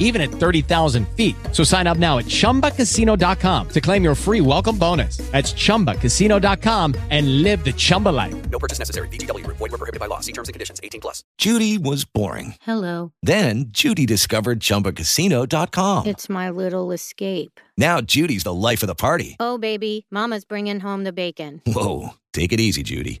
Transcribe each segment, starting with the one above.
even at 30,000 feet. So sign up now at chumbacasino.com to claim your free welcome bonus. That's chumbacasino.com and live the Chumba life. No purchase necessary. VGW Group. Void were prohibited by law. See terms and conditions. 18 plus. Judy was boring. Hello. Then Judy discovered ChumbaCasino.com. It's my little escape. Now Judy's the life of the party. Oh, baby, Mama's bringing home the bacon. Whoa, take it easy, Judy.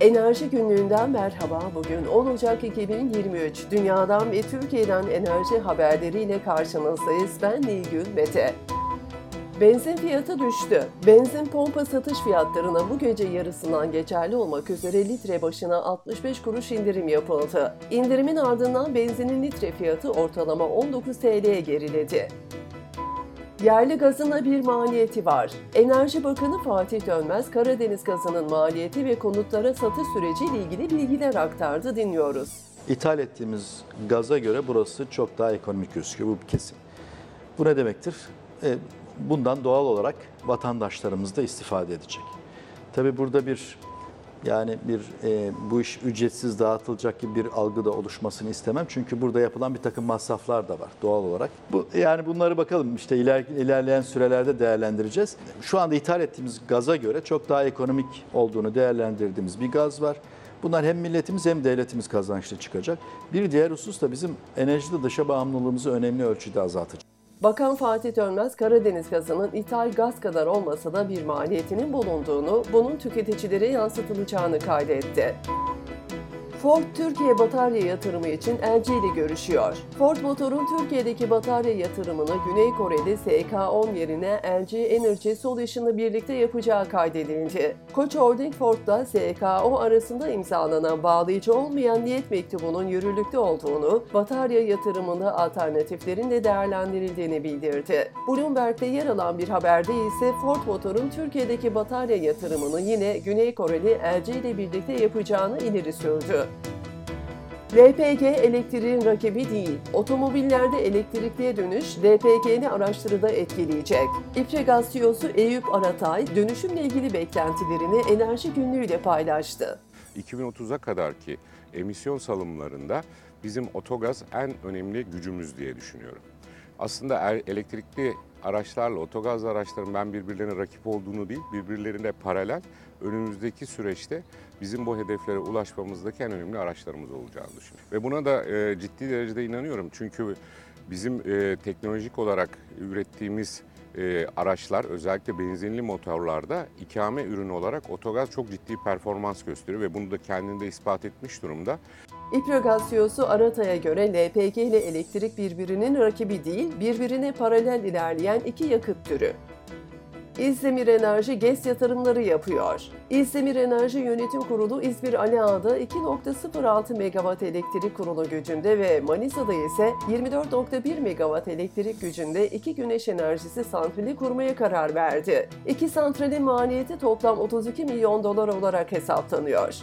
Enerji günlüğünden merhaba. Bugün 10 Ocak 2023. Dünyadan ve Türkiye'den enerji haberleriyle karşınızdayız. Ben Nilgün Mete. Benzin fiyatı düştü. Benzin pompa satış fiyatlarına bu gece yarısından geçerli olmak üzere litre başına 65 kuruş indirim yapıldı. İndirimin ardından benzinin litre fiyatı ortalama 19 TL'ye geriledi. Yerli gazına bir maliyeti var. Enerji Bakanı Fatih Dönmez, Karadeniz gazının maliyeti ve konutlara satış süreciyle ilgili bilgiler aktardı. Dinliyoruz. İthal ettiğimiz gaza göre burası çok daha ekonomik gözüküyor. Bu kesin. Bu ne demektir? E, bundan doğal olarak vatandaşlarımız da istifade edecek. Tabii burada bir yani bir e, bu iş ücretsiz dağıtılacak gibi bir algı da oluşmasını istemem. Çünkü burada yapılan bir takım masraflar da var doğal olarak. Bu yani bunları bakalım işte iler, ilerleyen sürelerde değerlendireceğiz. Şu anda ithal ettiğimiz gaza göre çok daha ekonomik olduğunu değerlendirdiğimiz bir gaz var. Bunlar hem milletimiz hem devletimiz kazançlı çıkacak. Bir diğer husus da bizim enerjide dışa bağımlılığımızı önemli ölçüde azaltacak. Bakan Fatih Dönmez, Karadeniz gazının ithal gaz kadar olmasa da bir maliyetinin bulunduğunu, bunun tüketicilere yansıtılacağını kaydetti. Ford Türkiye batarya yatırımı için LG ile görüşüyor. Ford Motor'un Türkiye'deki batarya yatırımını Güney Kore'de SK10 yerine LG Energy Solution'la birlikte yapacağı kaydedildi. Koç Holding Ford'da SK10 arasında imzalanan bağlayıcı olmayan niyet mektubunun yürürlükte olduğunu, batarya yatırımında alternatiflerin de değerlendirildiğini bildirdi. Bloomberg'de yer alan bir haberde ise Ford Motor'un Türkiye'deki batarya yatırımını yine Güney Koreli LG ile birlikte yapacağını ileri sürdü. LPG elektriğin rakibi değil. Otomobillerde elektrikliye dönüş LPG'ni araştırıda etkileyecek. İpregaz CEO'su Eyüp Aratay dönüşümle ilgili beklentilerini enerji günlüğüyle paylaştı. 2030'a kadarki emisyon salımlarında bizim otogaz en önemli gücümüz diye düşünüyorum. Aslında er- elektrikli araçlarla otogaz araçların ben birbirlerine rakip olduğunu değil, birbirlerine paralel önümüzdeki süreçte bizim bu hedeflere ulaşmamızdaki en önemli araçlarımız olacağını düşünüyorum. Ve buna da e, ciddi derecede inanıyorum. Çünkü bizim e, teknolojik olarak ürettiğimiz e, araçlar özellikle benzinli motorlarda ikame ürünü olarak otogaz çok ciddi performans gösteriyor ve bunu da kendinde ispat etmiş durumda. İprogaz CEO'su Aratay'a göre LPG ile elektrik birbirinin rakibi değil, birbirine paralel ilerleyen iki yakıt türü. İzdemir Enerji GES yatırımları yapıyor. İzdemir Enerji Yönetim Kurulu İzmir Ali Ağa'da 2.06 megawatt elektrik kurulu gücünde ve Manisa'da ise 24.1 megawatt elektrik gücünde iki güneş enerjisi santrali kurmaya karar verdi. İki santralin maliyeti toplam 32 milyon dolar olarak hesaplanıyor.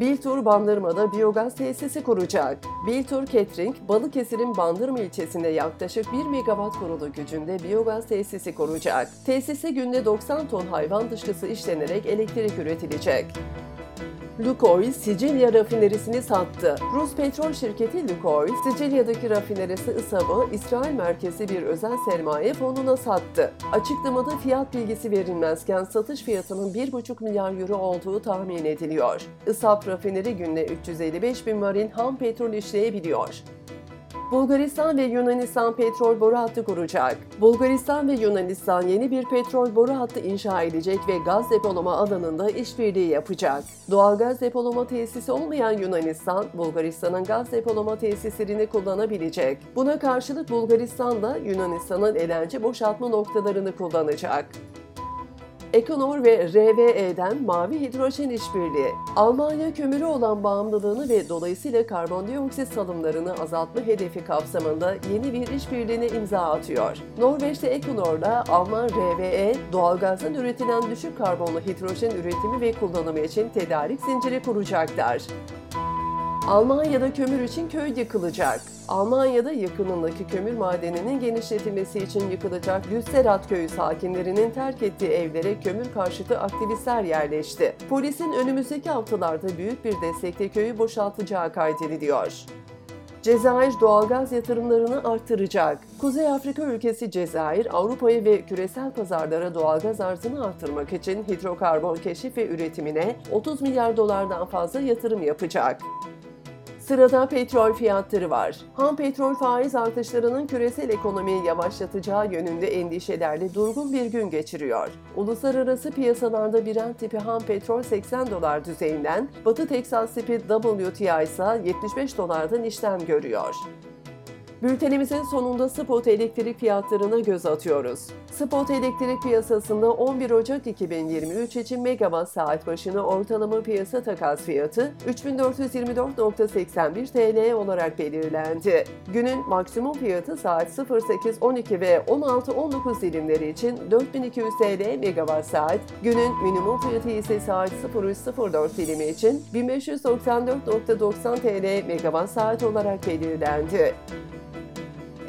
Biltur Bandırma'da biyogaz tesisi kuracak. Biltur Catering, Balıkesir'in Bandırma ilçesinde yaklaşık 1 megawatt kurulu gücünde biyogaz tesisi kuracak. Tesise günde 90 ton hayvan dışkısı işlenerek elektrik üretilecek. Lukoil Sicilya rafinerisini sattı. Rus petrol şirketi Lukoil, Sicilya'daki rafinerisi ISAB'ı İsrail merkezi bir özel sermaye fonuna sattı. Açıklamada fiyat bilgisi verilmezken satış fiyatının 1,5 milyar euro olduğu tahmin ediliyor. ISAB rafineri günde 355 bin varil ham petrol işleyebiliyor. Bulgaristan ve Yunanistan petrol boru hattı kuracak. Bulgaristan ve Yunanistan yeni bir petrol boru hattı inşa edecek ve gaz depolama alanında işbirliği yapacak. Doğalgaz depolama tesisi olmayan Yunanistan, Bulgaristan'ın gaz depolama tesislerini kullanabilecek. Buna karşılık Bulgaristan da Yunanistan'ın LNG boşaltma noktalarını kullanacak. Ekonor ve RWE'den mavi hidrojen işbirliği, Almanya kömürü olan bağımlılığını ve dolayısıyla karbondioksit salımlarını azaltma hedefi kapsamında yeni bir işbirliğine imza atıyor. Norveç'te Ekonor'la Alman RWE, doğalgazdan üretilen düşük karbonlu hidrojen üretimi ve kullanımı için tedarik zinciri kuracaklar. Almanya'da kömür için köy yıkılacak. Almanya'da yakınındaki kömür madeninin genişletilmesi için yıkılacak Lüsterat köyü sakinlerinin terk ettiği evlere kömür karşıtı aktivistler yerleşti. Polisin önümüzdeki haftalarda büyük bir destekle köyü boşaltacağı kaydediliyor. Cezayir doğalgaz yatırımlarını arttıracak. Kuzey Afrika ülkesi Cezayir, Avrupa'ya ve küresel pazarlara doğalgaz arzını arttırmak için hidrokarbon keşif ve üretimine 30 milyar dolardan fazla yatırım yapacak. Sırada petrol fiyatları var. Ham petrol faiz artışlarının küresel ekonomiyi yavaşlatacağı yönünde endişelerle durgun bir gün geçiriyor. Uluslararası piyasalarda Brent tipi ham petrol 80 dolar düzeyinden, Batı Teksas tipi WTI ise 75 dolardan işlem görüyor. Bültenimizin sonunda spot elektrik fiyatlarına göz atıyoruz. Spot elektrik piyasasında 11 Ocak 2023 için megawatt saat başına ortalama piyasa takas fiyatı 3424.81 TL olarak belirlendi. Günün maksimum fiyatı saat 08.12 ve 16.19 dilimleri için 4200 TL megawatt saat, günün minimum fiyatı ise saat 03.04 dilimi için 1594.90 TL megawatt saat olarak belirlendi.